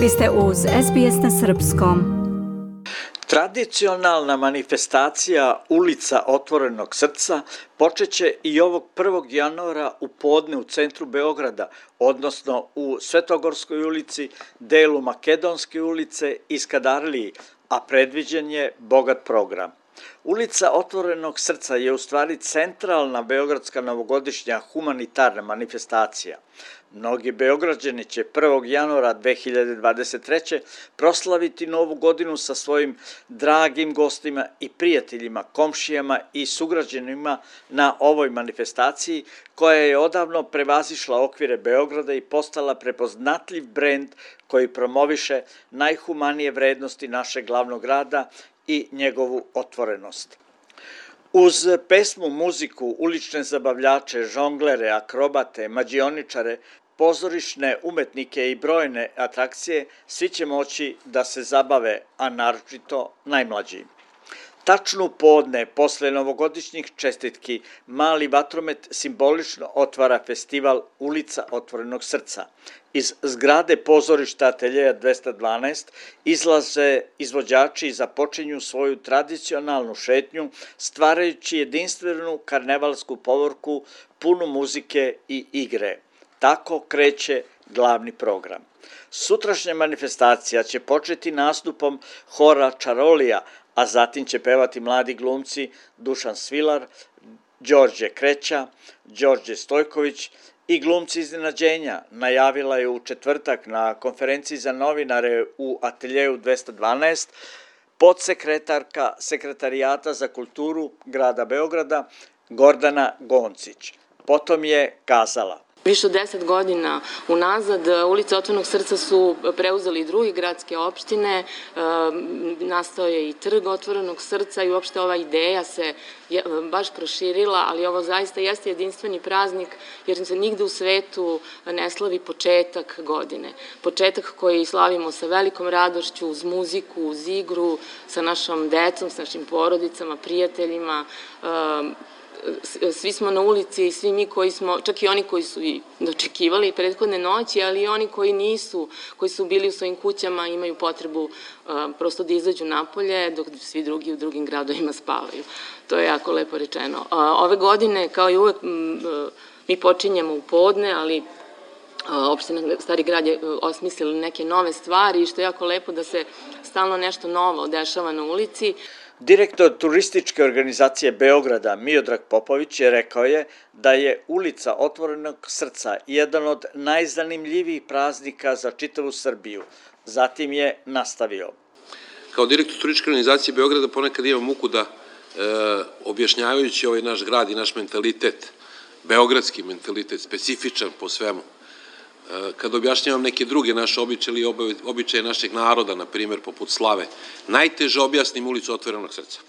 Vi ste uz SBS na Srpskom. Tradicionalna manifestacija Ulica otvorenog srca počeće i ovog 1. januara u podne u centru Beograda, odnosno u Svetogorskoj ulici, delu Makedonske ulice i Skadarliji, a predviđen je bogat program. Ulica Otvorenog srca je u stvari centralna beogradska novogodišnja humanitarna manifestacija. Mnogi beograđani će 1. januara 2023. proslaviti novu godinu sa svojim dragim gostima i prijateljima, komšijama i sugrađanima na ovoj manifestaciji koja je odavno prevazišla okvire Beograda i postala prepoznatljiv brend koji promoviše najhumanije vrednosti našeg glavnog grada i njegovu otvorenost. Uz pesmu, muziku, ulične zabavljače, žonglere, akrobate, mađioničare, pozorišne umetnike i brojne atrakcije, svi će moći da se zabave, a naročito najmlađi. Tačno podne, posle novogodišnjih čestitki, Mali vatromet simbolično otvara festival Ulica otvorenog srca. Iz zgrade pozorišta Ateljeja 212 izlaze izvođači i započinju svoju tradicionalnu šetnju, stvarajući jedinstvenu karnevalsku povorku punu muzike i igre. Tako kreće glavni program. Sutrašnja manifestacija će početi nastupom hora Čarolija, a zatim će pevati mladi glumci Dušan Svilar, Đorđe Kreća, Đorđe Stojković i glumci iznenađenja najavila je u četvrtak na konferenciji za novinare u Ateljeju 212 podsekretarka Sekretarijata za kulturu grada Beograda Gordana Goncić. Potom je kazala – Više od deset godina unazad ulice Otvornog srca su preuzeli drugi gradske opštine, e, nastao je i trg Otvorenog srca i uopšte ova ideja se baš proširila, ali ovo zaista jeste jedinstveni praznik jer se nigde u svetu ne slavi početak godine. Početak koji slavimo sa velikom radošću, uz muziku, uz igru, sa našom decom, sa našim porodicama, prijateljima, e, svi smo na ulici i svi mi koji smo, čak i oni koji su i dočekivali prethodne noći, ali i oni koji nisu, koji su bili u svojim kućama imaju potrebu prosto da izađu napolje, dok svi drugi u drugim gradovima spavaju. To je jako lepo rečeno. Ove godine, kao i uvek, mi počinjemo u podne, ali opština Stari grad je osmislila neke nove stvari i što je jako lepo da se stalno nešto novo dešava na ulici. Direktor turističke organizacije Beograda Miodrag Popović je rekao je da je ulica Otvorenog srca jedan od najzanimljivijih praznika za čitavu Srbiju. Zatim je nastavio. Kao direktor turističke organizacije Beograda ponekad imam muku da e, objašnjavajući ovaj naš grad i naš mentalitet, beogradski mentalitet, specifičan po svemu, kad objašnjavam neke druge naše običaje ili običaje našeg naroda, na primjer, poput slave, najteže objasnim ulicu otvorenog srca.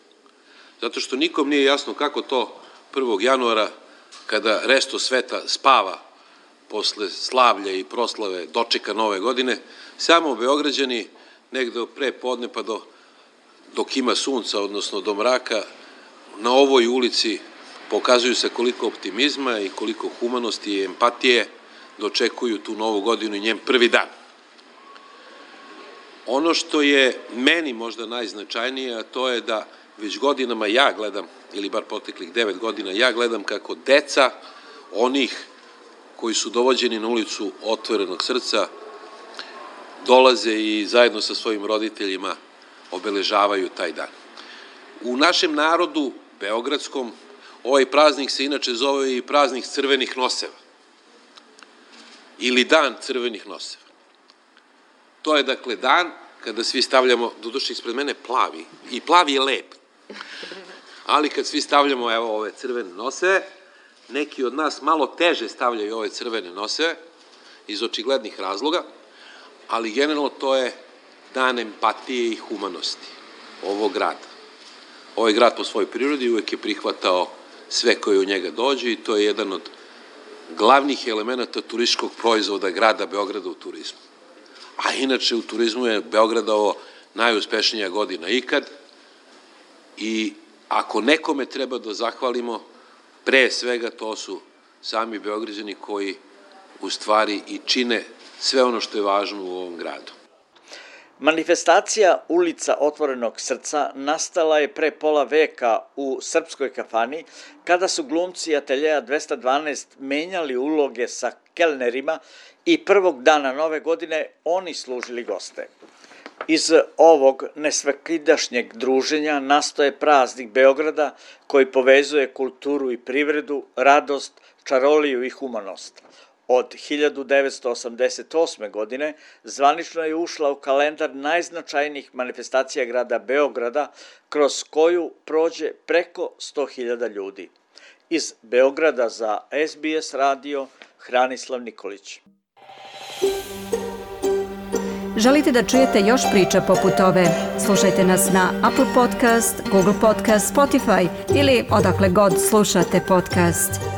Zato što nikom nije jasno kako to 1. januara, kada resto sveta spava posle slavlja i proslave dočeka nove godine, samo Beograđani negde pre podne pa do, dok ima sunca, odnosno do mraka, na ovoj ulici pokazuju se koliko optimizma i koliko humanosti i empatije, dočekuju tu novu godinu i njen prvi dan. Ono što je meni možda najznačajnije, a to je da već godinama ja gledam, ili bar poteklih devet godina, ja gledam kako deca onih koji su dovođeni na ulicu otvorenog srca dolaze i zajedno sa svojim roditeljima obeležavaju taj dan. U našem narodu, beogradskom, ovaj praznik se inače zove i praznik crvenih noseva ili dan crvenih noseva. To je dakle dan kada svi stavljamo, doduše ispred mene plavi, i plavi je lep, ali kad svi stavljamo evo ove crvene noseve, neki od nas malo teže stavljaju ove crvene noseve, iz očiglednih razloga, ali generalno to je dan empatije i humanosti ovog grada. Ovaj grad po svojoj prirodi uvek je prihvatao sve koje u njega dođe i to je jedan od glavnih elemenata turističkog proizvoda grada Beograda u turizmu. A inače u turizmu je Beograda ovo najuspešnija godina ikad i ako nekome treba da zahvalimo, pre svega to su sami Beograđani koji u stvari i čine sve ono što je važno u ovom gradu. Manifestacija Ulica otvorenog srca nastala je pre pola veka u srpskoj kafani, kada su glumci ateljeja 212 menjali uloge sa kelnerima i prvog dana nove godine oni služili goste. Iz ovog nesvakidašnjeg druženja nastoje praznik Beograda koji povezuje kulturu i privredu, radost, čaroliju i humanost. Od 1988. godine zvanično je ušla u kalendar najznačajnijih manifestacija grada Beograda, kroz koju prođe preko 100.000 ljudi. Iz Beograda za SBS radio Hranislav Nikolić. Želite da čujete još priča poput ove? Slušajte nas na Apple Podcast, Google Podcast, Spotify ili odakle god slušate podcast.